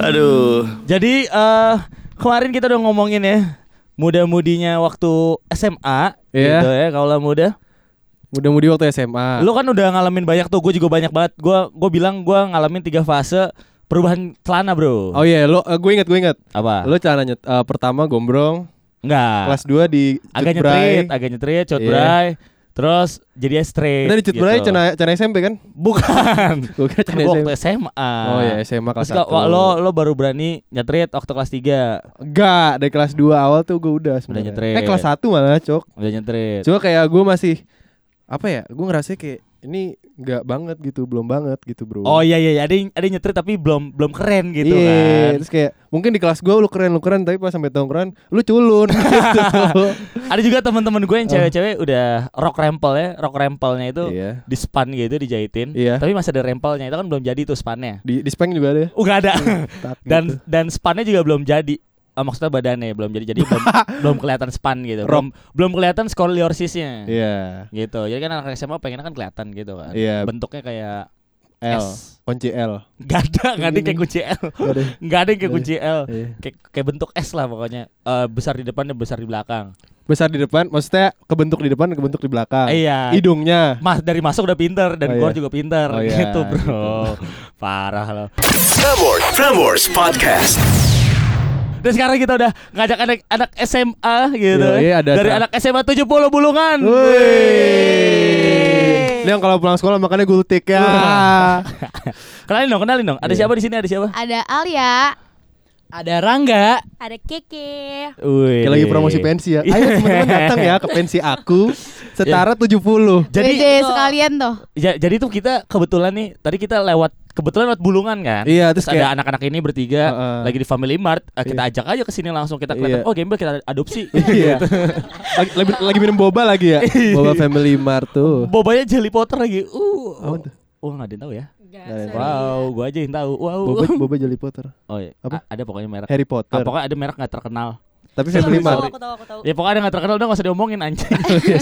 Aduh. Jadi eh kemarin kita udah ngomongin ya muda-mudinya waktu SMA Iya. gitu ya kalau muda. Mudah-mudi waktu SMA. Lu kan udah ngalamin banyak tuh, gue juga banyak banget. Gua gue bilang gua ngalamin tiga fase perubahan celana, Bro. Oh iya, lo gue inget gue inget. Apa? Lo celana nyet, eh, pertama gombrong, Enggak. kelas 2 di agak nyetrit, agak nyetrit, cut Iya. Terus jadi straight. Kita di Cutbray gitu. celana celana SMP kan? Bukan. Gue kira gua SMP. SMA. Oh iya, SMA kelas Terus 1. kok lo lo baru berani nyetrit waktu kelas 3 Enggak, dari kelas 2 awal tuh gue udah sebenarnya. nyetrit. Eh kelas 1 malah, Cok. Udah nyetrit. Cuma kayak gue masih apa ya? Gue ngerasa kayak ini enggak banget gitu, belum banget gitu, Bro. Oh iya iya, iya. ada yang, ada yang nyetrit tapi belum belum keren gitu Iya, kan. terus kayak mungkin di kelas gue lu keren lu keren tapi pas sampai tongkrongan lu culun gitu. Ada juga teman-teman gue yang Oh. cewek-cewek udah rock rempel ya, rock rempelnya itu Iya. di span gitu dijahitin. Iya. Tapi masih ada rempelnya itu kan belum jadi tuh spannya. Di di Speng juga ada. ya? Uh, nggak ada. Tak dan gitu. dan spannya juga belum jadi. Ah, maksudnya badannya belum jadi jadi belum belum kelihatan span gitu. Belum belum kelihatan skoliosisnya. Iya. Gitu. Jadi kan anak SMA pengen kan kelihatan gitu kan. Iya. Bentuknya kayak L. S. Kunci L. Gak ada, gak ada kayak kunci L. Gak ada kayak kunci L. Iya. Kayak kayak bentuk S lah pokoknya. Eh, besar di depan dan besar di belakang. Besar di depan, maksudnya kebentuk di depan, kebentuk di belakang. Iya. Hidungnya. Mas dari masuk udah pinter dan Oh, keluar iya. juga pinter Oh, iya. gitu bro. Parah loh. Prambors, Prambors Podcast. Dan sekarang kita udah ngajak anak anak SMA gitu. Yoi, ada dari anak SMA 70 bulungan. Wih. Ini yang kalau pulang sekolah makannya gultik ya. kenalin dong, kenalin dong. Ada Iya. siapa di sini? Ada siapa? Ada Alia, Ada Rangga. ada Keke. Wih. Lagi promosi pensi ya. Ayo teman-teman datang ya ke pensi aku. Setara 70. Jadi Wede sekalian tuh. ja- jadi tuh kita kebetulan nih tadi kita lewat kebetulan lewat bulungan kan. Iya, terus Terus ada anak-anak ini bertiga Heeh. lagi di Family Mart. Eh, kita ajak aja ke sini langsung kita kelihatan. Iya. Oh, Gembel kita adopsi. Iya. lagi, lagi, lagi minum boba lagi ya. Boba Family Mart tuh. Bobanya Jelly Potter lagi. Uh. Apa tuh? Wah, nggak ada yang tahu ya. Yang Wow, gua aja yang tahu. Wow. Boba Boba Jelly Potter. Oh iya. Apa? A- Ada pokoknya merek. Harry Ah, Potter. pokoknya ada merek nggak terkenal. Tapi Family Mart. aku tahu, aku tahu. Ya pokoknya nggak terkenal udah nggak usah diomongin anjing. Iya,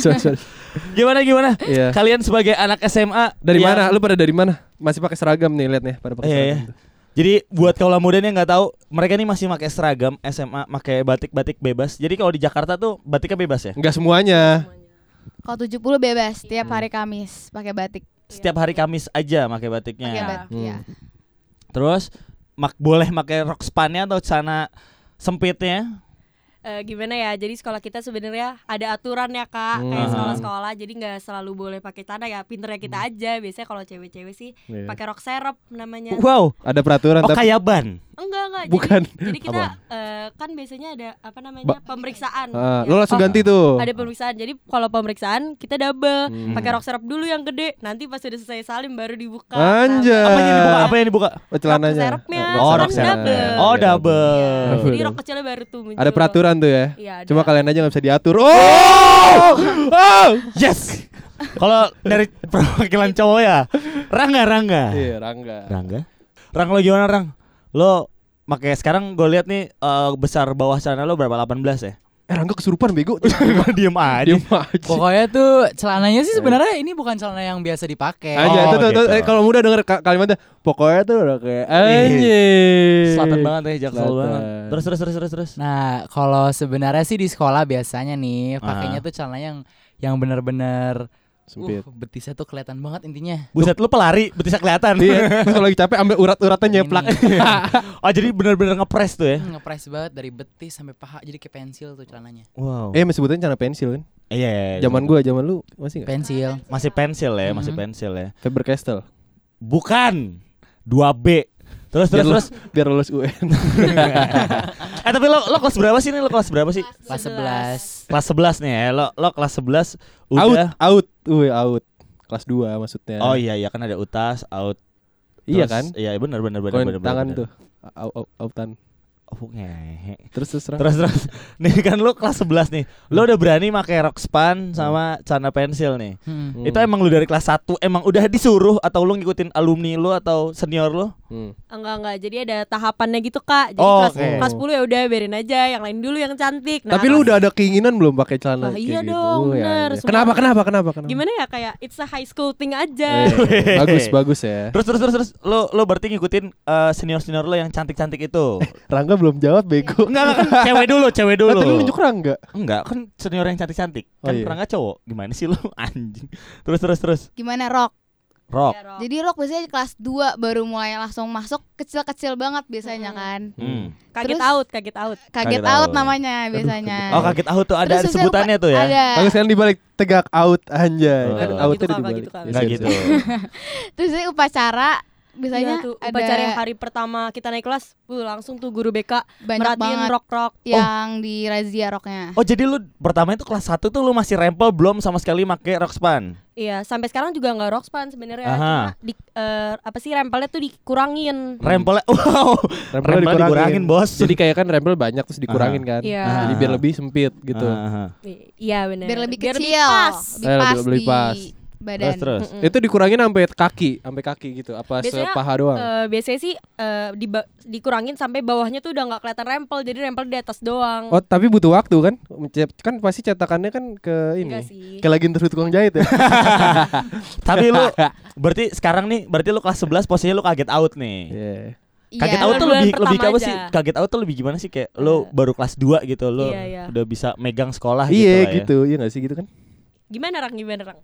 gimana gimana? Iya. Kalian sebagai anak SMA Dari yang- mana? Lu pada dari mana? Masih pakai seragam nih lihat nih, pada pakai Iya, seragam. iya. tuh. Jadi buat kaula muda nih yang nggak tahu, mereka nih masih pakai seragam SMA, pakai batik-batik bebas. Jadi kalau di Jakarta tuh batiknya bebas ya. Enggak semuanya. Kalau 70 bebas tiap hari Kamis pakai batik. Setiap hari Kamis aja pakai batiknya. Pakai batik. Hmm. ya. Terus mak boleh pakai rok spannya atau celana sempitnya. Eh, gimana ya jadi sekolah kita sebenarnya ada aturan ya kak Hmm. kayak sekolah-sekolah jadi nggak selalu boleh pakai celana ya pinternya kita aja biasanya kalau cewek-cewek sih Iya. pakai rok serep namanya Wow. Ada peraturan Oh tapi kayak ban. enggak enggak Bukan. jadi, jadi kita eh, kan biasanya ada apa namanya Ba- pemeriksaan Ah, Ya. lo langsung Oh, ganti tuh. ada pemeriksaan jadi kalau pemeriksaan kita double Hmm. pakai rok serep dulu yang gede nanti pas udah selesai salim baru dibuka Anjay. Apa yang dibuka? Apa yang dibuka? Oh, celananya. serepnya. Oh, rok serep. double. Oh, double. Iya, jadi rok kecilnya baru tuh muncul Ada peraturan tuh ya. Iya, ada. Cuma kalian aja nggak bisa diatur. Oh! oh! Yes. Kalau dari perwakilan cowok ya, Rangga Rangga. Iya, Rangga. Rangga. Rang lo gimana Rang? Lo pakai sekarang gue lihat nih eh, besar bawah celana lo berapa 18 ya? Eh, Rangga kesurupan bego. Diem aja. Diem aja. Pokoknya tuh celananya sih sebenarnya ini bukan celana yang biasa dipakai. Aja Oh, itu tuh, tuh, gitu. eh, kalau muda denger ka- kalimatnya pokoknya tuh udah kayak Iya. anjing. Selatan banget ya, jaksel Selatan. banget. Terus terus terus terus terus. Nah, kalau sebenarnya sih di sekolah biasanya nih Ah. pakainya tuh celana yang yang bener-bener Sempit. uh, betisnya tuh kelihatan banget intinya. Buset lu pelari, betisnya kelihatan. Iya, terus kalau lagi capek ambil urat-uratnya nyeplak. Oh jadi bener-bener ngepres tuh ya? Hmm, ngepres banget dari betis sampai paha jadi kayak pensil tuh celananya. Wow. eh, masih sebutannya celana pensil kan? Iya. Zaman gua, zaman lu masih enggak? Pensil. masih pensil ya, masih Mhm. pensil ya. Faber Castell. Bukan. 2B. Terus terus Biar lu- terus. biar lulus UN. eh tapi lo lo kelas berapa sih nih? Lo kelas berapa sih? Kelas 11. Kelas 11 nih ya. Lo lo kelas 11 out, udah out. Wih, out. Kelas 2 maksudnya. Oh iya iya kan ada utas, out. Iya Terus- kan? Iya benar benar benar benar. tangan benar. tuh. Out, out, outan. Oh, ngehe. Terus terus. Terus terus. Nih kan lu kelas 11 nih. Lu udah berani pakai rok span sama celana pensil nih. Hmm. Hmm. Itu emang lu dari kelas 1 emang udah disuruh atau lu ngikutin alumni lu atau senior lu? Hmm. Enggak enggak. Jadi ada tahapannya gitu kak. Jadi Oh, kelas oke. kelas 10 ya udah biarin aja. Yang lain dulu yang cantik. Nah, Tapi lu udah ada keinginan belum pakai celana kayak iya gitu? dong, Oh, ya, bener. ya. Kenapa kenapa kenapa kenapa? Gimana ya kayak it's a high school thing aja. Eh, bagus bagus ya. Terus terus terus terus lu lu berarti ngikutin eh, senior-senior lu yang cantik-cantik itu. Rangga belum jawab bego. Enggak enggak kan cewek dulu, cewek dulu. Kan tadi lu nunjuk Rangga. Enggak, kan senior yang cantik-cantik. Oh, Kan iya. Rangga cowok. Gimana sih lu anjing? Terus terus terus. Gimana rock? Rock. Iya, Rob. Jadi rock biasanya kelas 2 baru mulai langsung masuk kecil-kecil banget biasanya kan. Hmm. kaget Terus- out, kaget out. Kaget Kaget out out. namanya biasanya. Oh, kaget out tuh ada, Terus sebutannya tuh ya. Ada. Bagus kan dibalik tegak out anjay. Oh. Kan Nggak outnya gitu, dibalik. gitu. Enggak gitu. Terus upacara biasanya Iya tuh, ada upacara hari pertama kita naik kelas, uh, langsung tuh guru BK banyak merhatiin banget rock-rock. yang di razia rocknya. Oh, jadi lu pertama itu kelas 1 tuh lu masih rempel belum sama sekali make rok span. Iya, sampai sekarang juga nggak rock span sebenarnya. Aha. Cuma di, eh, apa sih rempelnya tuh dikurangin. Rempelnya wow. Rempelnya Rempelnya dikurangin, Bos. Jadi kayak kan rempel banyak terus dikurangin kan. Iya. Jadi biar lebih sempit gitu. Aha. Iya benar. Biar lebih Biar kecil, lebih pas. lebih Eh, pas lebih- lebih di pas. Badan. Terus terus. Mm-mm. Itu dikurangin sampai kaki, sampai kaki gitu. Apa Biasanya, sepaha doang? Eh, biasanya sih eh, diba- dikurangin sampai bawahnya tuh udah nggak kelihatan rempel, jadi rempel di atas doang. Oh, tapi butuh waktu kan? Kan pasti cetakannya kan ke ini. Kayak lagi terus tukang jahit ya. Tapi lu berarti sekarang nih berarti lu kelas 11 posisinya lu kaget out nih. Iya. Kaget Iya. out tuh lebih lebih ke apa aja. sih? Kaget out tuh lebih gimana sih kayak lu Eh. baru kelas 2 gitu lu Iya, iya. udah bisa megang sekolah Iya gitu. ya. gitu, iya gak sih gitu kan? Gimana Rang? Gimana Rang?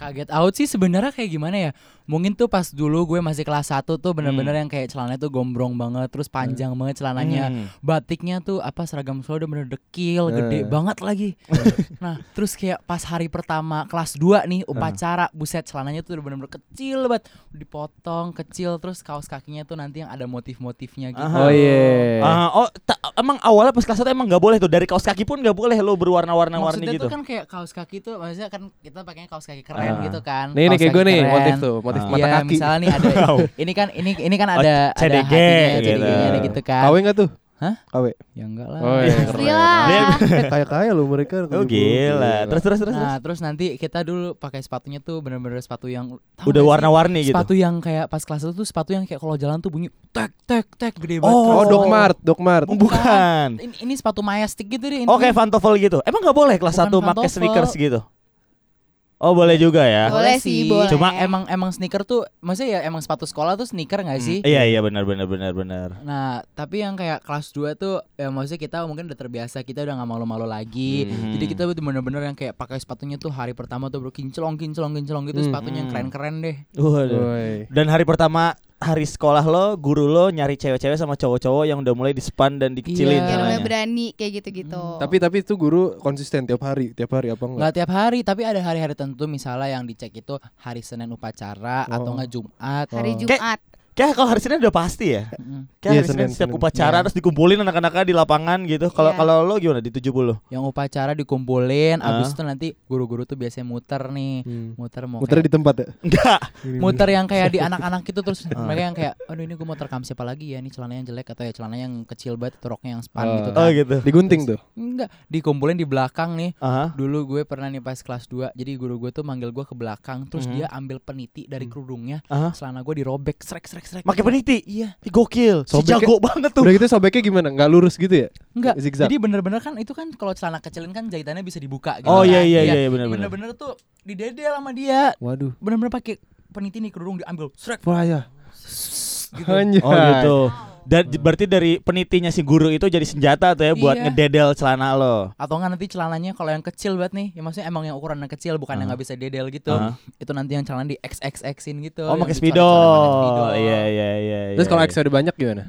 Kaget out sih sebenarnya kayak gimana ya? Mungkin tuh pas dulu gue masih kelas 1 tuh bener-bener yang kayak celananya tuh gombrong banget, terus panjang banget celananya. Hmm. Batiknya tuh apa seragam sekolah udah bener dekil, gede Eh. banget lagi. nah, terus kayak pas hari pertama kelas 2 nih upacara, buset celananya tuh udah bener-bener kecil banget, dipotong kecil terus kaos kakinya tuh nanti yang ada motif-motifnya gitu. Aha. Oh iya. Ah, oh ta- emang awalnya pas kelas 1 emang nggak boleh tuh dari kaos kaki pun nggak boleh berwarna-warna-warni Maksudnya gitu. tuh kan kayak kaos kaki tuh maksudnya kan kita pakainya kaos kaki keren Ah. gitu kan. Nih nih Kaos kayak gue nih, keren. motif tuh, motif mata Iya, kaki. misalnya nih ada ini kan ini ini kan Oh, ada CDG ada hatinya, gitu. Ada gitu kan. KW gak tuh? Hah? KW. Ya enggak lah. Oh iya, Pasti keren. lah. Eh, Kaya-kaya lu mereka. Oh gila. Terus terus terus. Nah, terus. nanti kita dulu pakai sepatunya tuh bener-bener sepatu yang Udah warna-warni gitu. Sepatu yang kayak pas kelas itu tuh sepatu yang kayak kalau jalan tuh bunyi tek tek tek gede banget. Oh, Oh, kan. Doc Mart, Doc Mart. Oh, bukan. Ini, ini sepatu Majestic gitu deh. Oke, intinya. Pantofel gitu. Emang nggak boleh kelas Bukan 1 pakai sneakers gitu? Oh, boleh juga ya. Boleh sih, boleh. Cuma emang emang sneaker tuh maksudnya ya emang sepatu sekolah tuh sneaker nggak sih? Iya, iya benar benar benar benar. Nah, tapi yang kayak kelas 2 tuh ya maksudnya kita mungkin udah terbiasa, kita udah nggak malu-malu lagi. Hmm. Jadi kita tuh bener-bener yang kayak pakai sepatunya tuh hari pertama tuh bro kinclong kinclong kinclong gitu Hmm. sepatunya yang keren-keren deh. Waduh. Woi. Dan hari pertama hari sekolah lo, guru lo nyari cewek-cewek sama cowok-cowok yang udah mulai dispan dan dikecilin Iya. Yang caranya. udah berani kayak gitu-gitu. Tapi tapi itu guru konsisten tiap hari, tiap hari apa enggak? Nggak tiap hari, tapi ada hari-hari tertentu misalnya yang dicek itu hari Senin upacara atau Oh. enggak Jumat. hari Oh. Jumat. Kayak kalau hari Senin udah pasti ya. Kayak Iya, hari Senin, Senin, setiap upacara Iya. terus dikumpulin anak-anaknya di lapangan gitu. Kalau Iya. kalau lo gimana di 70? Yang upacara dikumpulin, Ah. abis itu nanti guru-guru tuh biasanya muter nih, Hmm. muter mau Muter kayak- di tempat ya? Enggak. muter yang kayak di anak-anak itu terus Ah. mereka yang kayak aduh ini gue mau terekam siapa lagi ya ini celananya yang jelek atau ya celananya yang kecil banget atau roknya yang span Oh. gitu Oh kan gitu. Digunting tuh. enggak dikumpulin di belakang nih Aha. dulu gue pernah nih pas kelas 2 jadi guru gue tuh manggil gue ke belakang terus Mhm. dia ambil peniti dari kerudungnya Aha. celana gue dirobek srek srek srek Pakai peniti. iya Gokil. Si Sobeknya- jago banget tuh. Udah gitu sobeknya gimana? Enggak lurus gitu ya? enggak Zigzag. jadi bener-bener kan itu kan kalau celana kecilin kan jahitannya bisa dibuka gitu Oh kan. iya iya iya benar-benar. bener-bener tuh didedel sama dia Waduh. bener-bener pakai peniti nih kerudung diambil srek Wah ya. gitu. Oh gitu. Dan berarti dari penitinya si guru itu jadi senjata tuh ya buat Iya. ngededel celana lo. atau enggak nanti celananya kalau yang kecil banget nih ya maksudnya emang yang ukurannya kecil bukan yang Ah. nggak bisa dedel gitu Ah. itu nanti yang celana di XXX-in gitu Oh, yang pakai spidol. spidol. Iya iya iya. Terus iya, kalau iya. X udah banyak gimana?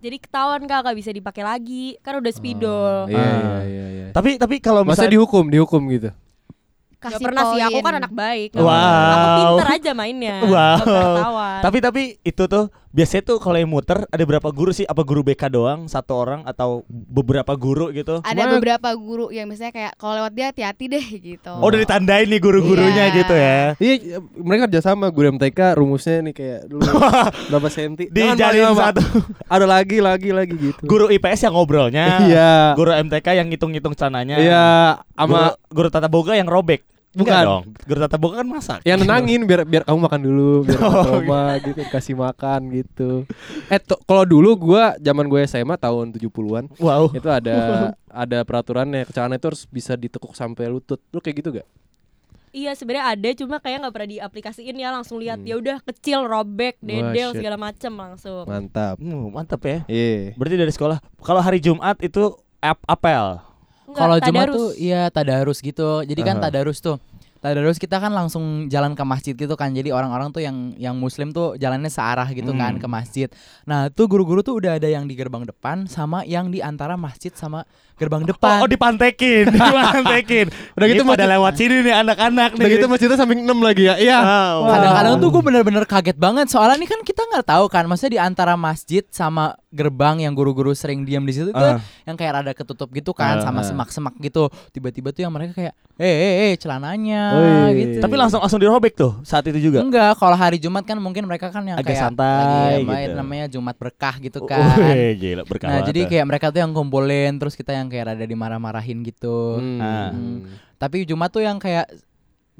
Jadi ketahuan kak gak bisa dipakai lagi, kan udah spidol. Iya Ah. iya iya iya. Tapi tapi kalau Masa misalnya dihukum, dihukum gitu. Gak Kasih pernah sih, aku kan anak baik. Wow. Aku pinter aja mainnya. Wow. Gak. Tapi tapi itu tuh biasanya tuh kalau yang muter ada berapa guru sih? Apa guru BK doang, satu orang atau beberapa guru gitu? Ada beberapa guru yang misalnya kayak kalau lewat dia hati-hati deh gitu. Oh, udah ditandain nih guru-gurunya Iya. gitu ya. Iya, mereka kerja sama guru MTK rumusnya nih kayak dulu berapa senti. Dijalin satu Ada lagi, lagi, lagi gitu. guru IPS yang ngobrolnya. Iya. Guru MTK yang ngitung-ngitung celananya. Iya, Sama sama guru tata boga yang robek. Enggak Bukan. dong. Guru tata boga kan masak. yang nenangin biar biar kamu makan dulu, biar Oh, trauma gitu, kasih makan gitu. Eh, kalau dulu gua zaman gue SMA tahun 70-an Wow. itu ada ada peraturannya celana itu harus bisa ditekuk sampai lutut. Lu kayak gitu gak? Iya sebenarnya ada cuma kayak nggak pernah diaplikasiin ya langsung lihat Hmm. ya udah kecil robek dedel segala macem langsung. Mantap. Hmm, mantap ya. Iya. Berarti dari sekolah. Kalau hari Jumat itu ap apel. Kalau Jumat tuh iya tadarus gitu. Jadi kan Aha. tadarus tuh. Tadarus kita kan langsung jalan ke masjid gitu kan. Jadi orang-orang tuh yang yang muslim tuh jalannya searah gitu kan Hmm. ke masjid. Nah, tuh guru-guru tuh udah ada yang di gerbang depan sama yang di antara masjid sama gerbang depan. Oh, oh dipantekin, dipantekin. Udah gitu Ini pada lewat sini nih anak-anak nih. Udah gitu masjidnya samping 6 lagi ya. Iya. Wow. Kadang-kadang tuh gue bener-bener kaget banget soalnya nih kan kita nggak tahu kan, maksudnya di antara masjid sama gerbang yang guru-guru sering diam di situ tuh Ah. yang kayak rada ketutup gitu kan, Ah, sama ah. semak-semak gitu. Tiba-tiba tuh yang mereka kayak, eh eh eh celananya gitu. Tapi langsung langsung dirobek tuh saat itu juga. Enggak, kalau hari Jumat kan mungkin mereka kan yang Agak kayak santai lagi gitu. namanya Jumat berkah gitu kan. gila berkah Nah, banget jadi kayak mereka tuh yang kumpulin terus kita yang kayak rada dimarah-marahin gitu. Hmm. Ah. Tapi Jumat tuh yang kayak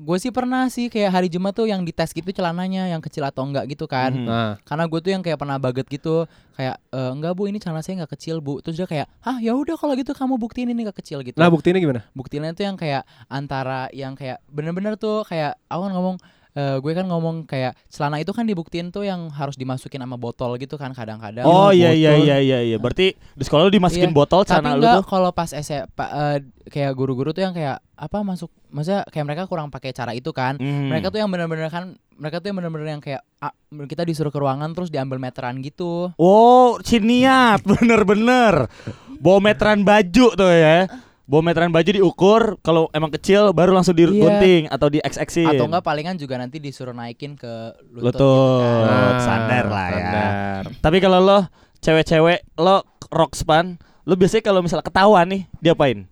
gue sih pernah sih kayak hari Jumat tuh yang dites gitu celananya yang kecil atau enggak gitu kan. Mhm. Nah, Karena gue tuh yang kayak pernah baget gitu kayak "E, enggak bu ini celana saya nggak kecil bu. Terus dia kayak ah ya udah kalau gitu kamu buktiin ini nggak kecil gitu. nah buktinya gimana? Buktinya tuh yang kayak antara yang kayak bener-bener tuh kayak aku kan ngomong eh, gue kan ngomong kayak celana itu kan dibuktiin tuh yang harus dimasukin sama botol gitu kan kadang-kadang. Oh iya iya botol. iya iya iya. Berarti di sekolah lu dimasukin Iya. botol Tapi celana lu enggak tuh. kalau pas SMA eh, kayak guru-guru tuh yang kayak apa masuk maksudnya kayak mereka kurang pakai cara itu kan. Hmm. Mereka tuh yang bener-bener kan mereka tuh yang bener-bener yang kayak ah, kita disuruh ke ruangan terus diambil meteran gitu. Oh, ciniat bener-bener. Bawa meteran baju tuh ya. Bawa meteran baju diukur, kalau emang kecil baru langsung digunting atau di XX-in. Atau enggak palingan juga nanti disuruh naikin ke lutut, Lutut. gitu kan. Oh, standar lah ya. Standar. Tapi kalau lo cewek-cewek lo rock span, lo biasanya kalau misalnya ketahuan nih, diapain?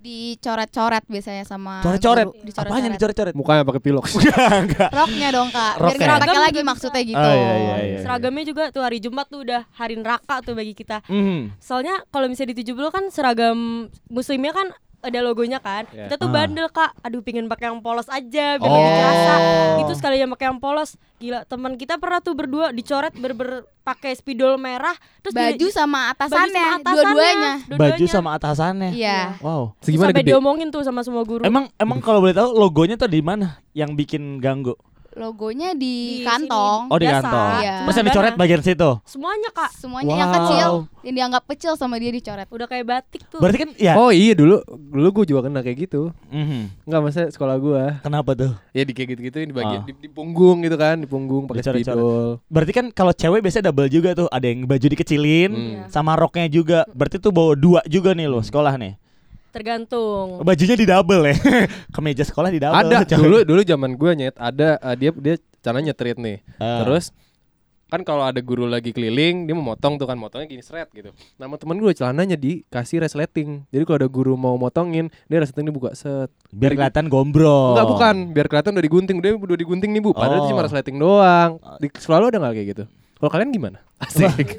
Dicoret-coret biasanya sama Coret-coret. Dicoret-coret. Apanya dicoret-coret? Mukanya pakai pilok. Roknya dong kak. Biar Roknya. nggak pakai lagi maksudnya gitu. Oh, iya, iya, iya. Seragamnya juga tuh hari Jumat tuh udah hari neraka tuh bagi kita. Hmm. Soalnya kalau misalnya di 70 kan seragam muslimnya kan ada logonya kan. Iya. Kita tuh Ah. bandel kak. Aduh pingin pakai yang polos aja biar Oh. lebih kerasa. Itu sekali yang pakai yang polos. Gila teman kita pernah tuh berdua dicoret berber pakai spidol merah terus Baju di- sama baju atasannya, sama atasannya, dua-duanya. dua-duanya. Baju sama atasannya. Iya. Wow. Terus Segimana sampai gede? diomongin tuh sama semua guru. Emang emang kalau boleh tahu logonya tuh di mana yang bikin ganggu? Logonya di, Di kantong. Oh di Biasa. kantong. Iya. Masa dicoret bagian situ? semuanya kak Semuanya yang Wow. kecil, yang dianggap kecil sama dia dicoret. udah kayak batik tuh. Berarti kan ya. Oh iya dulu dulu gue juga kena kayak gitu. Mhm. Enggak masa sekolah gua. Kenapa tuh? Ya di kayak gitu-gitu di bagian Ah. di, di punggung gitu kan, di punggung pakai spidol. Berarti kan kalau cewek biasanya double juga tuh, ada yang baju dikecilin Hmm. Sama roknya juga. Berarti tuh bawa dua juga nih lo sekolah nih. Tergantung. Bajunya di double ya. Kemeja sekolah di double. Ada cewek. dulu dulu zaman gua nyet ada eh, dia dia caranya nyetrit nih. Ah. Terus kan kalau ada guru lagi keliling dia mau motong tuh kan motongnya gini seret gitu. Nama temen gue celananya dikasih resleting. Jadi kalau ada guru mau motongin dia resleting dibuka set. biar kelihatan gombrol. Enggak bukan, biar kelihatan udah digunting, udah udah digunting nih bu. Padahal itu Oh. cuma resleting doang. Di selalu ada nggak kayak gitu? Kalau kalian gimana? Asik.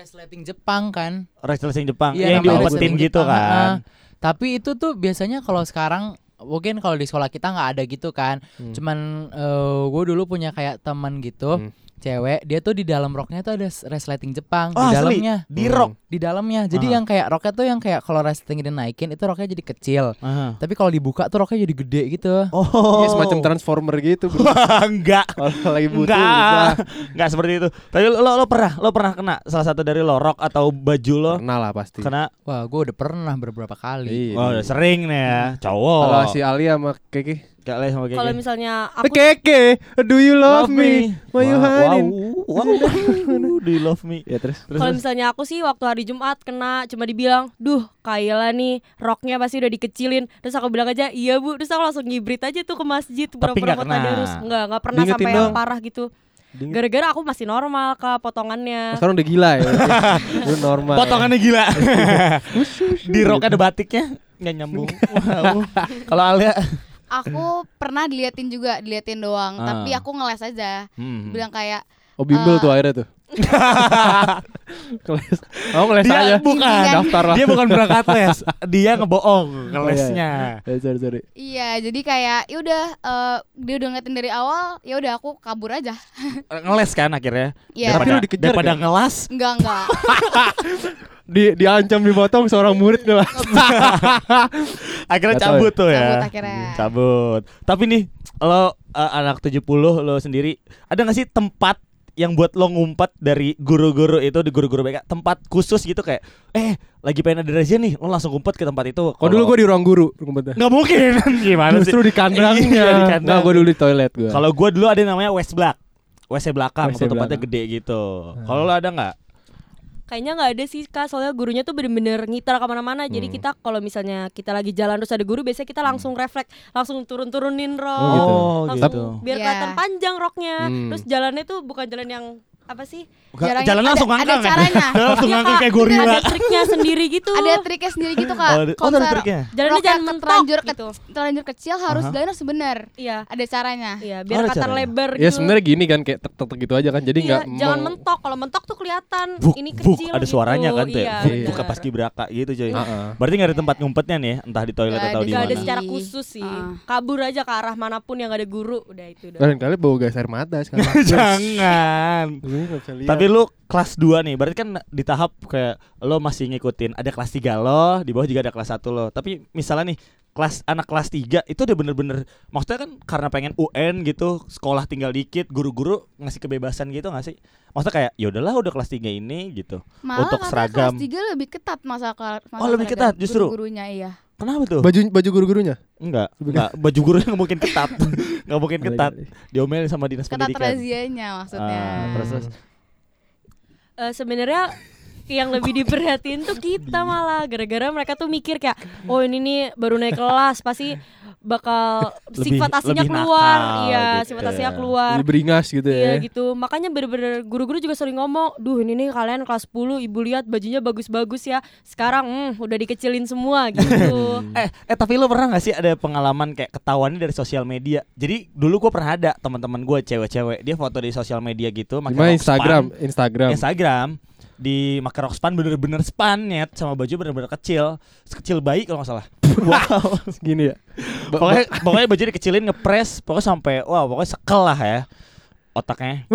Resleting Jepang kan. Resleting Jepang. Iya, yang diumpetin gitu Jepang, kan. ah. Tapi itu tuh biasanya kalau sekarang mungkin kalau di sekolah kita nggak ada gitu kan. Hmm. Cuman gue dulu punya kayak teman gitu, Hmm. Cewek. Dia tuh di dalam roknya tuh ada resleting Jepang Oh, di asli? dalamnya. Di rok. Di dalamnya. Jadi Ah. yang kayak roknya tuh yang kayak kalau resleting dinaikin itu roknya jadi kecil. Aha. Tapi kalau dibuka tuh roknya jadi gede gitu. Oh. Iya, semacam transformer gitu. enggak. Kalau lagi butuh. Enggak. Enggak seperti itu. Tapi lo, lo pernah lo pernah kena salah satu dari lo rok atau baju lo Pernah lah pasti. kena Wah, gue udah pernah beberapa kali. Oh, udah sering nih ya. Cowok. Kalau si Ali sama Keke. Kak Le sama Keke. Kalau misalnya Eh, aku Keke, do you love, me? Why you Wow, hiding? Wow, wow. Do you love me? Ya terus. Terus, Kalau misalnya aku sih waktu hari Jumat kena cuma dibilang, "Duh, Kayla nih roknya pasti udah dikecilin." Terus aku bilang aja, "Iya, Bu." Terus aku langsung ngibrit aja tuh ke masjid pura-pura nggak mau tadarus. Enggak, enggak pernah Diingetin sampai yang dong. parah gitu. Dingin. Gara-gara aku masih normal kak potongannya. Sekarang udah gila ya. Lu normal. ya. Potongannya gila. Di rok ada batiknya nggak nyambung. Wow. Kalau Alia, Aku pernah diliatin juga, diliatin doang, Ah. tapi aku ngeles aja. Hmm. Bilang kayak Oh bimbel Eh. tuh akhirnya tuh. Keles. Oh ngeles dia aja. bukan Daftar lah. Dia bukan berangkat les, dia ngebohong ngelesnya. Eh, sorry sorry. iya, jadi kayak ya udah eh, dia udah ngeliatin dari awal, ya udah aku kabur aja. Ngeles kan akhirnya. Iya. Tapi lu dikejar daripada kan? ngelas, Enggak, enggak. Di diancam dipotong seorang murid ngelas. akhirnya tahu cabut tuh ya. Cabut akhirnya. Cabut. Tapi nih, lo eh, anak 70 lo sendiri, ada gak sih tempat yang buat lo ngumpet dari guru-guru itu di guru-guru BK tempat khusus gitu kayak eh lagi pengen ada razia nih lo langsung ngumpet ke tempat itu Kok dulu gue di ruang guru ngumpetnya. nggak mungkin gimana Justru sih di kandangnya. Iya, di kandang. Nggak, gue dulu di toilet gue. Kalau gua dulu ada yang namanya West Black. WC belakang, WC tempatnya gede gitu. Kalau lo ada nggak? Kayaknya nggak ada sih kak, soalnya gurunya tuh bener-bener ngiter ke mana-mana. Jadi Hmm. kita kalau misalnya kita lagi jalan terus ada guru, biasanya kita langsung refleks, langsung turun-turunin rok, Oh, gitu. langsung gitu. biar Iya. kelihatan panjang roknya. Hmm. Terus jalannya tuh bukan jalan yang apa sih? Jarang- Jalan langsung ada- ngangkang ada ya? caranya. langsung Iya, ngangkang kayak gorila. Ada triknya sendiri gitu. Ada triknya sendiri gitu kak. Oh, ada- oh, ada triknya. Jalannya roknya jangan mentok terlanjur ke- gitu. terlanjur kecil harus Aha. jalan sebenar. Iya. Ada caranya. Iya, Oh, biar ada kata lebar gitu. Ya sebenarnya gini kan kayak tek tek gitu aja kan. Jadi Iya, nggak jangan meng- mentok. Kalau mentok tuh kelihatan Buk, ini buk, kecil ada gitu. suaranya kan tuh. ya. Iya, Buk, pas kibraka gitu coy. Heeh. Berarti nggak ada tempat ngumpetnya nih, entah di toilet atau ada, di Gak ada mana. secara Iya. khusus sih. Kabur aja ke arah mana pun yang gak ada guru, udah itu udah. Dan kali bau gas air mata sekarang. Jangan. Nggak bisa lihat. Tapi lu kelas 2 nih, berarti kan di tahap kayak lo masih ngikutin ada kelas 3 lo, di bawah juga ada kelas 1 lo. Tapi misalnya nih kelas anak kelas 3 itu udah bener-bener maksudnya kan karena pengen UN gitu, sekolah tinggal dikit, guru-guru ngasih kebebasan gitu gak sih? Maksudnya kayak ya udahlah udah kelas 3 ini gitu. Malah Untuk seragam. kelas 3 lebih ketat masa, masa Oh, lebih ketat justru? Guru-gurunya iya. Kenapa tuh? baju baju guru-gurunya. Enggak, enggak. Baju gurunya nggak mungkin ketat. Nggak mungkin ketat. Diomelin sama dinas Ketat pendidikan. razianya maksudnya. Ah, terus terus. Eh, Sebenarnya yang lebih diperhatiin tuh kita malah gara-gara mereka tuh mikir kayak oh ini nih baru naik kelas pasti bakal Lebih- sifat aslinya lebih keluar nakal iya gitu sifat ya. aslinya keluar Jadi beringas gitu Iya ya. gitu Makanya bener-bener guru-guru juga sering ngomong Duh ini nih kalian kelas 10 Ibu lihat bajunya bagus-bagus ya Sekarang hmm, udah dikecilin semua gitu Eh, eh tapi lo pernah gak sih ada pengalaman kayak ketahuannya dari sosial media? Jadi dulu gue pernah ada teman-teman gue cewek-cewek dia foto di sosial media gitu, pakai Instagram. Instagram. Instagram di pakai Rockspan bener-bener spannet sama baju bener-bener kecil, sekecil bayi kalau nggak salah. wow. Gini ya. Pokoknya pokoknya baju dikecilin ngepres, pokoknya sampai wow pokoknya sekel lah ya otaknya.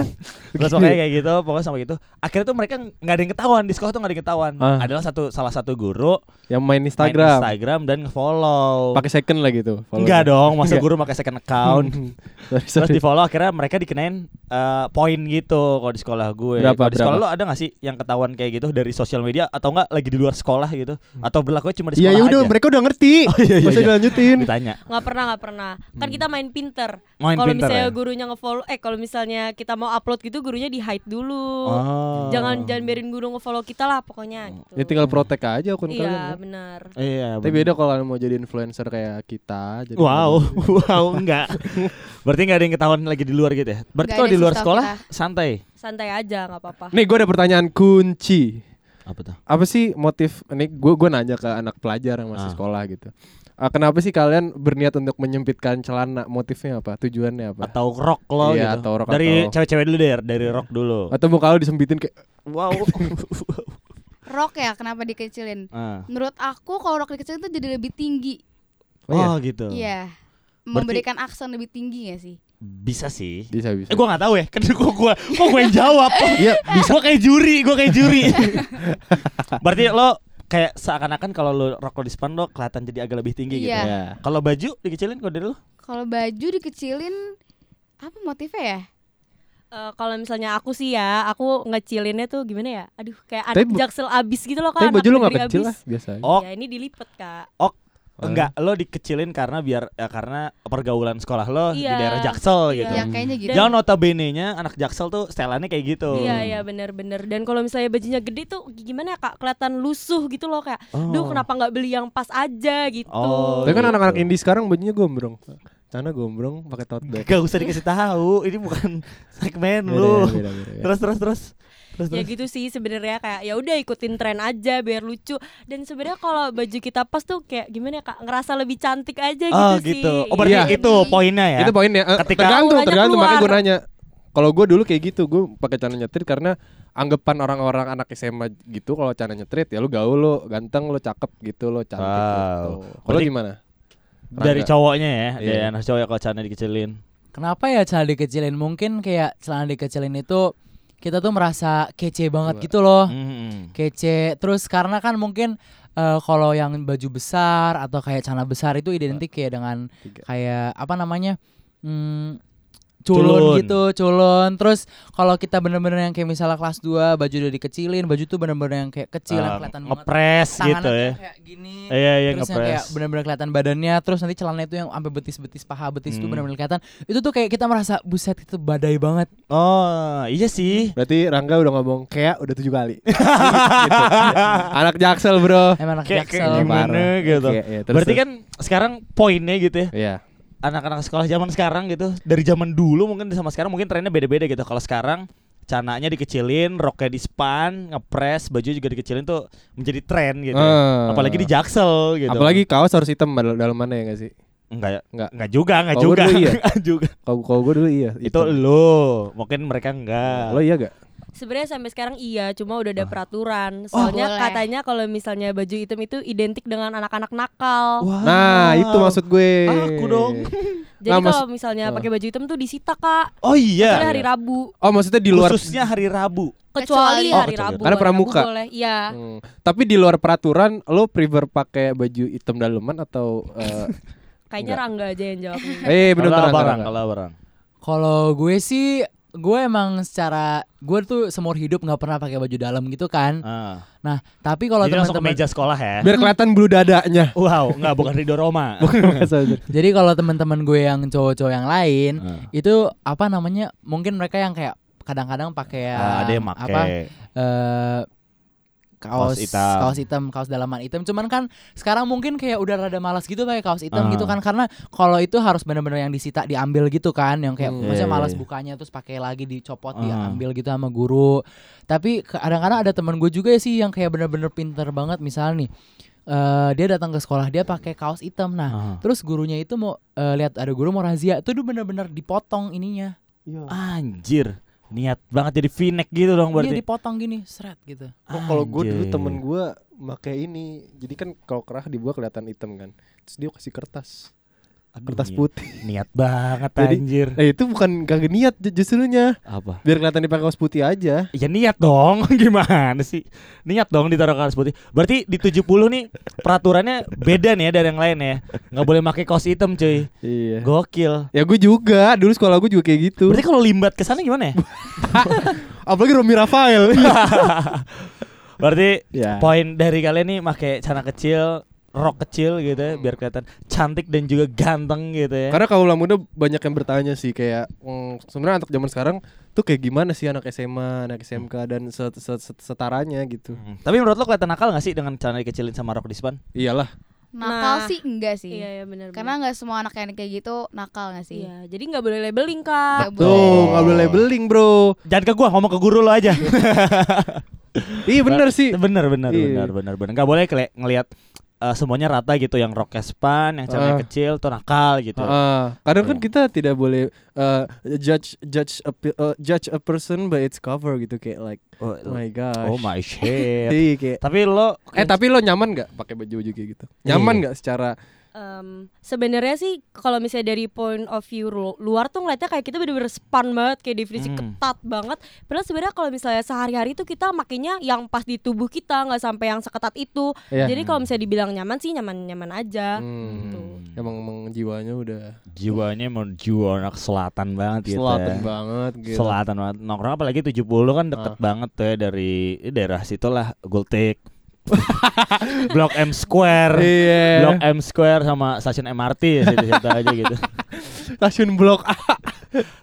Terus pokoknya kayak gitu, pokoknya sampai gitu. Akhirnya tuh mereka nggak ada yang ketahuan di sekolah tuh nggak ada yang ketahuan. Ah. Adalah satu salah satu guru yang main main Instagram. Instagram dan nge-follow. Pakai second lah gitu. Enggak dong, masa guru pakai second account. Sorry, Terus sorry. di follow akhirnya mereka dikenain eh, poin gitu kalau di sekolah gue. Berapa, di sekolah berapa? lo ada gak sih yang ketahuan kayak gitu dari sosial media atau enggak lagi di luar sekolah gitu? Atau berlakunya cuma di Iya sekolah ya udah aja? mereka udah ngerti. Oh, iya, iya, Masa iya. dilanjutin. Ditanya. nggak pernah nggak pernah Kan kita main pinter Kalau misalnya ya? gurunya nge-follow Eh kalau misalnya kita mau upload gitu Gurunya di hide dulu Oh. Jangan jangan biarin guru nge-follow kita lah pokoknya gitu. Ya tinggal protek aja akun Iya kalian. kan. benar Iya. Tapi bener. beda kalau mau jadi influencer kayak kita. Jadi Wow, wow enggak. Berarti enggak ada yang ketahuan lagi di luar gitu ya? Berarti kalau di luar sekolah kita. santai. Santai aja nggak apa-apa Nih gue ada pertanyaan kunci. Apa tuh? Apa sih motif ini gue gue nanya ke anak pelajar yang masih Ah. sekolah gitu. Ah, kenapa sih kalian berniat untuk menyempitkan celana? Motifnya apa? Tujuannya apa? Atau rock lo Iya, gitu. atau rock dari atau- cewek-cewek dulu deh, dari rock dulu. Atau muka lu disempitin kayak Wow. Rok ya kenapa dikecilin? Ah. Menurut aku kalau rok dikecilin tuh jadi lebih tinggi. Oh, iya? Oh, gitu. Iya. Berarti- Memberikan aksen lebih tinggi gak sih? Bisa sih. bisa bisa. Eh gua gak tahu ya, kan gua gua kok gue yang jawab. Iya, bisa. Gua kayak juri, gua kayak juri. Berarti lo kayak seakan-akan kalau lo rok lo di span lo kelihatan jadi agak lebih tinggi gitu. Iya. Iya. Kalau baju dikecilin kok dari lo? Kalau baju dikecilin apa motifnya ya? Eh, kalau misalnya aku sih ya, aku ngecilinnya tuh gimana ya? Aduh, kayak Tapi anak jaksel abis gitu loh Tapi kan. baju lu gak kecil lah biasa. aja. Oh, Ya ini dilipet kak. Enggak, lo dikecilin karena biar ya karena pergaulan sekolah lo di Iya. daerah Jaksel gitu. Iya. Ya kayaknya gitu. Jangan notabene-nya anak Jaksel tuh setelannya kayak gitu. Iya iya bener-bener. Dan kalau misalnya bajunya gede tuh gimana ya kak? Kelihatan lusuh gitu loh kayak. Oh. Duh kenapa nggak beli yang pas aja gitu. Oh, Tapi kan gitu. anak-anak indie sekarang bajunya gombrong. Cana gombrong pakai tote bag. Gak usah dikasih tahu, ini bukan segmen Beda, lu. beda, beda, beda. Terus terus terus. Terus ya terus. gitu sih sebenarnya kayak ya udah ikutin tren aja biar lucu dan sebenarnya kalau baju kita pas tuh kayak gimana ya kak ngerasa lebih cantik aja gitu Oh sih gitu. Oh berarti Iya. itu poinnya ya. Itu poinnya. Eh, Ketika- tergantung, tergantung makanya gue nanya. Kalau gue dulu kayak gitu, gue pakai celana nyetrit karena anggapan orang-orang anak SMA gitu kalau celana nyetrit ya lu gaul lo, ganteng lo, cakep gitu lo, cantik Wow. gitu. Kalau Berarti- dari cowoknya ya, Iya. dari anak cowok kalau celana dikecilin. Kenapa ya celana dikecilin? Mungkin kayak celana dikecilin itu kita tuh merasa kece banget Coba. gitu loh. Hmm. Kece. Terus karena kan mungkin eh, kalau yang baju besar atau kayak celana besar itu identik kayak dengan Tiga. kayak apa namanya? Hmm, Culun. culun gitu, culun. Terus kalau kita bener-bener yang kayak misalnya kelas 2 baju udah dikecilin, baju tuh bener-bener yang kayak kecil yang Ah, kelihatan banget. ngepres gitu ya. tuh kayak gini. Iya iya terus yang ngepres. kayak benar-benar kelihatan badannya terus nanti celananya itu yang sampai betis-betis paha betis tuh Hmm. benar-benar kelihatan itu tuh kayak kita merasa buset itu badai banget Oh iya sih. Berarti Rangga udah ngomong kayak udah tujuh kali. Gitu. Anak jaksel bro. emang anak Kayak, kayak jaksel gimana parah. gitu. Kayak, ya, terus, Berarti kan sekarang poinnya gitu ya. Iya. Anak-anak sekolah zaman sekarang gitu. Dari zaman dulu mungkin sama sekarang mungkin trennya beda-beda gitu. Kalau sekarang cananya dikecilin, roknya di span, ngepres, baju juga dikecilin tuh menjadi tren gitu. Ah. Apalagi di jaksel gitu. Apalagi kaos harus hitam dal- dalamannya ya gak sih? enggak ya? Enggak. Enggak juga, enggak Kalau juga. iya. Enggak juga. Kalau gue dulu iya. Itu lu, mungkin mereka enggak. Lo iya gak? Sebenarnya sampai sekarang iya cuma udah Ah. ada peraturan soalnya boleh. katanya kalau misalnya baju hitam itu identik dengan anak-anak nakal Wow. Nah itu maksud gue. Aku dong. jadi Nah, kalau misalnya Oh. pakai baju hitam tuh disita kak Oh iya. Kecuali hari Rabu Oh maksudnya di luar. Khususnya hari Rabu. kecuali Kecuali- Oh, hari kecuali. Rabu Karena pramuka. Rabu boleh iya Hmm. Tapi di luar peraturan, lo prefer pakai baju hitam daleman atau? eh, kayaknya Enggak. Rangga aja yang jawab eh kalau barang. kalau gue sih gue emang secara gue tuh seumur hidup nggak pernah pakai baju dalam gitu kan Ah. nah tapi kalau teman-teman meja sekolah ya. Biar kelihatan bulu dadanya. Wow, enggak bukan Rido Roma. jadi kalau teman-teman gue yang cowok-cowok yang lain Ah. itu apa namanya mungkin mereka yang kayak kadang-kadang pakai ada yang apa make. Kaos kaos hitam. kaos hitam, kaos dalaman hitam. Cuman kan sekarang mungkin kayak udah rada malas gitu pakai kaos hitam Ah. gitu kan karena kalau itu harus benar-benar yang disita diambil gitu kan, yang kayak Hmm. maksudnya Iya, malas iya. bukanya terus pakai lagi dicopot Ah. diambil gitu sama guru. Tapi kadang-kadang ada teman gue juga sih yang kayak bener-bener pinter banget misalnya nih eh dia datang ke sekolah dia pakai kaos hitam nah Ah. terus gurunya itu mau eh, lihat ada guru mau razia itu dia bener-bener dipotong ininya Anjir. Niat banget jadi v-neck gitu dong dia berarti. dipotong gini seret gitu Oh, kalau gue dulu temen gue pakai ini. Jadi kan kalau kerah di gua kelihatan hitam kan. Terus dia kasih kertas. Aduh, Kertas niat- putih. Niat banget Jadi- anjir. Eh itu bukan kagak niat ju- justrunya. Apa? Biar kelihatan dipakai kaos putih aja. Ya niat dong, gimana sih? Niat dong ditaruh kaos putih. Berarti di 70 nih peraturannya beda nih ya dari yang lain ya. Nggak boleh pakai kaos hitam cuy. Iya. Gokil. Ya gue juga. Dulu sekolah gue juga kayak gitu. Berarti kalau limbat ke sana gimana ya? Apalagi Romi Rafael. Berarti ya. poin dari kalian nih pakai celana kecil, rok kecil gitu ya, biar kelihatan cantik dan juga ganteng gitu ya. Karena kalau muda banyak yang bertanya sih kayak mm, sebenarnya anak zaman sekarang tuh kayak gimana sih anak SMA, anak SMK dan set- set- set- setaranya gitu. Hmm. Tapi menurut lo kelihatan nakal gak sih dengan celana dikecilin sama rok dispan? Iyalah. Nakal Nah. sih enggak sih. iya iya benar Karena nggak semua anak yang kayak gitu nakal gak sih? iya jadi nggak boleh labeling kak Nggak Tuh, boleh. nggak boleh labeling, Bro. Jangan ke gua, ngomong ke guru lo aja. Iya bener sih. bener bener Iya. bener bener bener. Gak boleh ngelihat eh, semuanya rata gitu, yang roknya span, yang celana Ah. kecil tuh nakal gitu. Heeh. kadang kan kita tidak boleh uh, judge judge a, uh, judge a person by its cover gitu kayak like Oh, oh my gosh. oh my shit. Iya, kayak Tapi lo Eh tapi lo nyaman nggak pakai baju-baju kayak gitu? Nyaman Iya. nggak secara Em, sebenarnya sih kalau misalnya dari point of view lu- luar tuh ngeliatnya kayak kita bener-bener span banget kayak definisi Hmm. ketat banget padahal sebenarnya kalau misalnya sehari-hari tuh kita makainya yang pas di tubuh kita nggak sampai yang seketat itu Iya. jadi kalau misalnya dibilang nyaman sih nyaman-nyaman aja Hmm, gitu. emang, emang jiwanya udah jiwanya mau jiwa anak selatan banget gitu. selatan ya. banget gitu. Selatan banget. Nongkrong apalagi 70 kan deket Ah. banget tuh ya dari eh, daerah situlah Gultik. Blok M Square. Iya. Blok M Square sama stasiun MRT ya situ-situ aja gitu. Stasiun blok A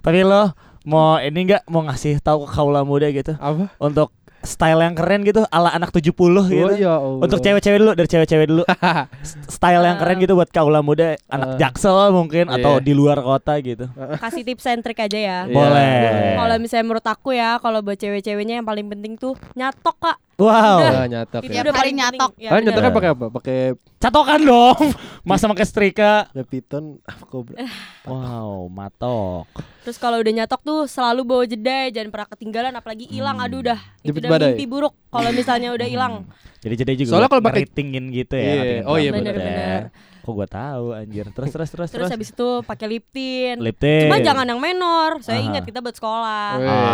Tapi lo mau ini enggak mau ngasih tahu ke kaula muda gitu apa? untuk style yang keren gitu ala anak 70 gitu. Oh ya Allah. Untuk cewek-cewek dulu dari cewek-cewek dulu. Style yang keren gitu buat kaula muda, anak Eh. jaksel mungkin atau Iya. di luar kota gitu. Kasih tips and trick aja ya. Iya, Boleh. Kalau misalnya menurut aku ya, kalau buat cewek-ceweknya yang paling penting tuh nyatok kak. Wow. Ya, nyatok ya. Tiap udah hari paling nyatok. Ya, Ah, bener. nyatoknya pakai apa? Pakai Catokan dong. Masa pakai setrika. Piton apa kobra? Wow, matok. Terus kalau udah nyatok tuh selalu bawa jeda, jangan pernah ketinggalan, apalagi hilang. Hmm. Aduh udah, itu Jepit udah badai. mimpi buruk. Kalau misalnya udah hilang. Jadi jadi juga Soalnya kalau pakai- ngeritingin gitu ya. Iya. ngeritingin Oh, iya, rambut bener, ya. Kok gua tahu anjir. Terus terus terus Terus habis itu pakai lip tint. lip tint. Cuma jangan yang menor. Saya Aha. ingat kita buat sekolah.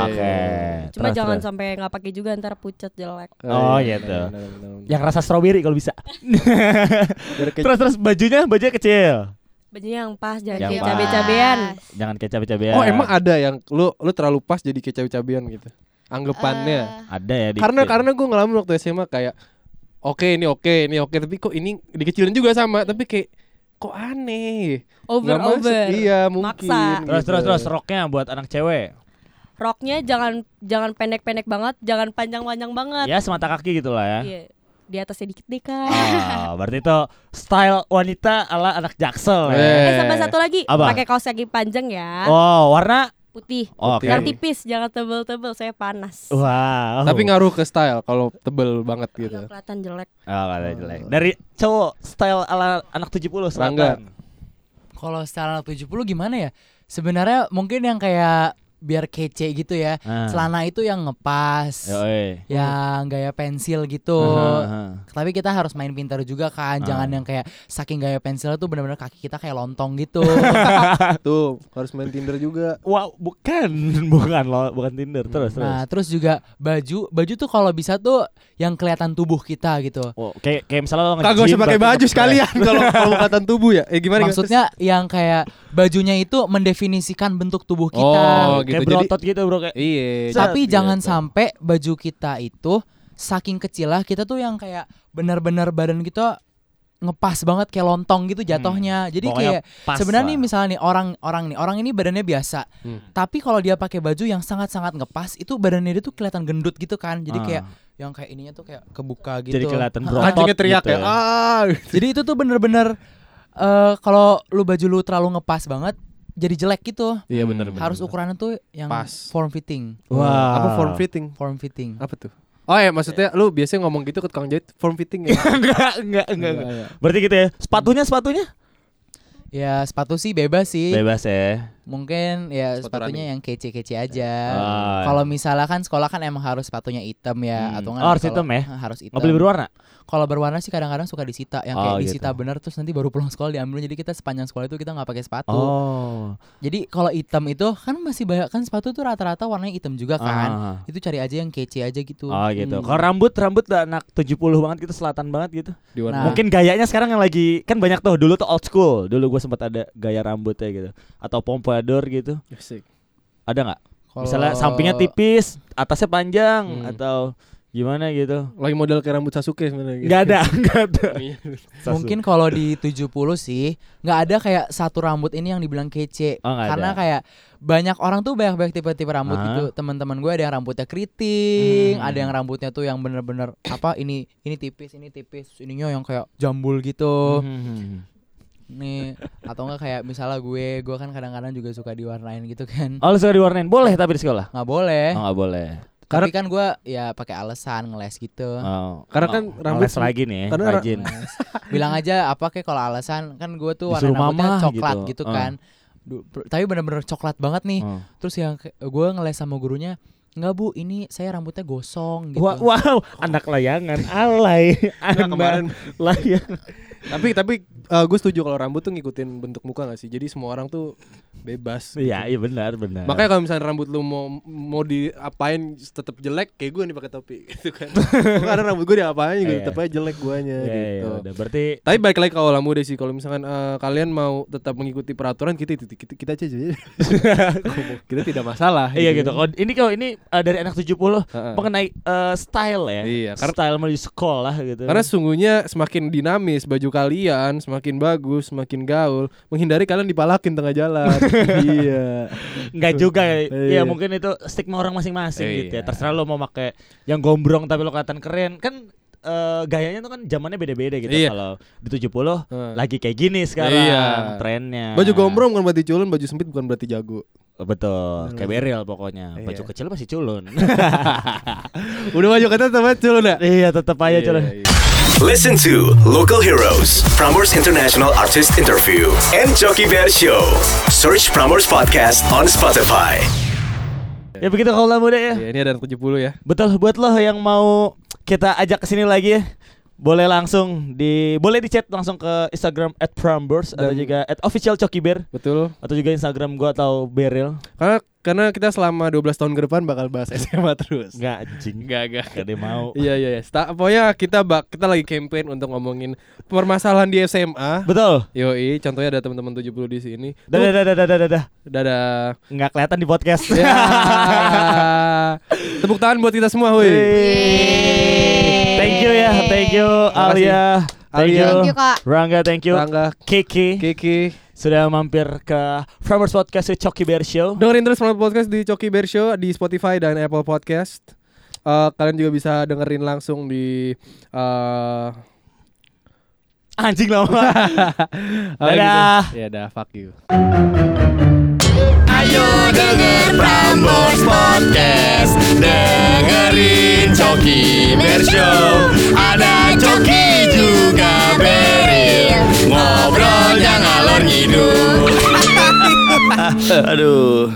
Oke. Cuma Terus, jangan terus. sampai nggak pakai juga ntar pucat jelek. Oh, iya, gitu. benar. yang rasa strawberry kalau bisa. Terus terus bajunya bajunya kecil. Bajunya yang pas, jangan Yang kayak cabe-cabean. Jangan kayak cabe-cabean. Oh emang ada yang lu lu terlalu pas jadi kayak cabe-cabean gitu. Anggapannya. Eh, ada ya dikit. karena karena gue ngalamin waktu SMA kayak oke ini oke ini oke tapi kok ini dikecilin juga sama tapi kayak kok aneh. Over Nggak masuk. over. Iya mungkin. Maksa. terus gitu. terus terus roknya buat anak cewek. Roknya jangan jangan pendek-pendek banget, jangan panjang-panjang banget. Ya semata kaki gitu lah ya. Iya. Di atasnya dikit deh kak. Ah, berarti itu style wanita ala anak jaksel ya. Eh. Eh sama satu lagi, pakai kaos kaki panjang ya. Oh, warna Putih. Oh, oke. Yang tipis, jangan tebel-tebel, saya panas. Wow. Tapi ngaruh ke style kalau tebel banget gitu. Nggak kelihatan jelek. Oh, ada jelek. Dari cowok style ala anak 70 Rangga. selatan. Kalau secara 70 gimana ya? Sebenarnya mungkin yang kayak biar kece gitu ya. Ah. Celana itu yang ngepas, Yoi. yang gaya pensil gitu. Aha, aha. Tapi kita harus main pintar juga kan, jangan Ah. yang kayak saking gaya pensil tuh benar-benar kaki kita kayak lontong gitu. Tuh harus main Tinder juga. Wow, bukan, bukan lo, bukan Tinder. Terus, terus. nah, terus juga baju, baju tuh kalau bisa tuh yang kelihatan tubuh kita gitu. Oh, kayak kayak misalnya lo Kagak usah pakai baju sekalian kalau kalau kelihatan tubuh ya. Eh gimana? gimana? Maksudnya yang kayak bajunya itu mendefinisikan bentuk tubuh kita. Oh, kayak gitu. Jadi- berotot gitu, Bro, kayak Iya. Tapi gitu. jangan sampai baju kita itu saking kecil lah kita tuh yang kayak benar-benar badan kita ngepas banget kayak lontong gitu jatuhnya. Jadi Hmm. Pokoknya kayak sebenarnya nih misalnya nih orang orang nih orang ini badannya biasa. Hmm. Tapi kalau dia pakai baju yang sangat-sangat ngepas itu badannya dia tuh kelihatan gendut gitu kan. Jadi Ah. kayak yang kayak ininya tuh kayak kebuka gitu. jadi kelihatan Ha, berotot. Anjingnya teriak gitu ya. Ah. Jadi itu tuh bener-bener eh kalau lu baju lu terlalu ngepas banget jadi jelek gitu. Iya benar benar. Harus ukurannya tuh yang Pas. form fitting. Wah. Apa form fitting? Form fitting. Apa tuh? Oh ya maksudnya lu biasanya ngomong gitu ke tukang jahit form fitting ya? enggak, enggak, enggak, enggak. Berarti gitu ya. Sepatunya, sepatunya? Ya sepatu sih bebas sih. Bebas ya. Mungkin ya Sepatu sepatunya yang kece-kece aja. Ah. Kalau misalnya kan sekolah kan emang harus sepatunya hitam ya Hmm. atau Oh, enggak harus kalau- hitam ya? Ah, Harus hitam. Nggak boleh berwarna? Kalau berwarna sih kadang-kadang suka disita yang Oh, kayak gitu. disita bener terus nanti baru pulang sekolah diambil jadi kita sepanjang sekolah itu kita nggak pakai sepatu. Oh. Jadi kalau hitam itu kan masih banyak kan sepatu tuh rata-rata warnanya hitam juga kan. Ah. Itu cari aja yang kece aja gitu. Oh gitu. Hmm. Kalau rambut, rambut udah anak 70 banget gitu, selatan banget gitu. Di warna. Nah. Mungkin gayanya sekarang yang lagi kan banyak tuh. Dulu tuh old school. Dulu gue sempat ada gaya rambutnya gitu. Atau pompadour gitu. Asik. Ada nggak? Misalnya sampingnya tipis, atasnya panjang Hmm. atau gimana gitu. Lagi model kayak rambut Sasuke sebenarnya. gitu. Nggak ada, nggak ada. Mungkin kalau di 70 sih nggak ada kayak satu rambut ini yang dibilang kece. Oh, Karena ada. kayak banyak orang tuh banyak-banyak tipe-tipe rambut Ah. gitu. Teman-teman gue ada yang rambutnya keriting, Hmm. ada yang rambutnya tuh yang bener-bener apa ini ini tipis, ini tipis, ininya yang kayak jambul gitu. Hmm. Nih atau enggak kayak misalnya gue, gue kan kadang-kadang juga suka diwarnain gitu kan. Oh lu suka diwarnain? Boleh tapi di sekolah? nggak boleh. Oh nggak boleh. Tapi kan gue ya pakai alasan ngeles gitu. Oh. Karena kan Oh, rambut- ngeles lagi nih, karena ra- rajin. Bilang aja apa kayak kalau alasan kan gue tuh warna rambutnya mama coklat gitu. gitu, Ah. kan. Per- tapi bener-bener coklat banget nih. Oh. Terus yang gue ngeles sama gurunya, nggak bu, ini saya rambutnya gosong gitu. Wah, wow, anak layangan, alay, Nggak, anak kemarin layang. tapi tapi gue setuju kalau rambut tuh ngikutin bentuk muka gak sih jadi semua orang tuh bebas Iya, iya benar, benar. makanya kalau misalnya rambut lu mau mau diapain tetap jelek kayak gue nih pakai topi gitu kan karena rambut gue diapain juga Iya. tetap aja jelek guanya Iya, iya, gitu udah. Berarti tapi balik lagi ke awal muda sih kalau misalkan eh, kalian mau tetap mengikuti peraturan kita kita kita, kita aja aja. kita tidak masalah Iya gitu. Kalau ini kalau ini eh, dari anak 70 Heeh. mengenai eh, style ya. Iya, karena- style menuju sekolah gitu. Karena sungguhnya semakin dinamis baju kalian, semakin bagus, semakin gaul, menghindari kalian dipalakin tengah jalan. iya. Enggak juga ya. Iya. Ya mungkin itu stigma orang masing-masing Iya. gitu ya. Terserah lo mau pakai yang gombrong tapi lo kelihatan keren. Kan eh, gayanya tuh kan zamannya beda-beda gitu. Iya. Kalau di 70 Heeh. lagi kayak gini sekarang Iya. trennya. Baju gombrong bukan berarti culun, baju sempit bukan berarti jago. Betul, kayak Beril pokoknya. Baju Iya. kecil masih culun. Udah baju kata teman culun ya? iya, tetap aja culun. Iya, iya. Listen to Local Heroes, Prambors International Artist Interview, and Jockey Bear Show. Search Prambors Podcast on Spotify. Ya begitu kalau muda ya. Iya, ini ada anak 70 ya. Betul buat lo yang mau kita ajak ke sini lagi ya. Boleh langsung di boleh di chat langsung ke Instagram @prambors atau juga @official Coki Bear Betul. atau juga Instagram gua atau Beril. Karena karena kita selama 12 tahun ke depan bakal bahas SMA terus. Enggak anjing. Enggak, enggak. Gak ada yang mau. Iya iya iya. Pokoknya kita bak kita lagi campaign untuk ngomongin permasalahan di SMA. Betul. Yoi, contohnya ada teman-teman 70 di sini. Dah dah dah dah dah dah, dah. Dadah. Nggak kelihatan di podcast. Ya. Tepuk tangan buat kita semua, woi. Thank you ya, thank you. Alia. Thank you. Thank you Kak. Rangga, thank you. Rangga, Kiki Kiki. sudah mampir ke Framers Podcast with Coki Bear Show. Dengerin terus Selamat Podcast di Coki Bear Show di Spotify dan Apple Podcast. Eh, kalian juga bisa dengerin langsung di eh Anjing lama. Dadah. gitu. Ya dah, fuck you. Ayo denger Prambors Podcast, dengerin Coki Bear Show. Ada Coki juga Beril, ngobrolnya ngalor ngidul. Aduh.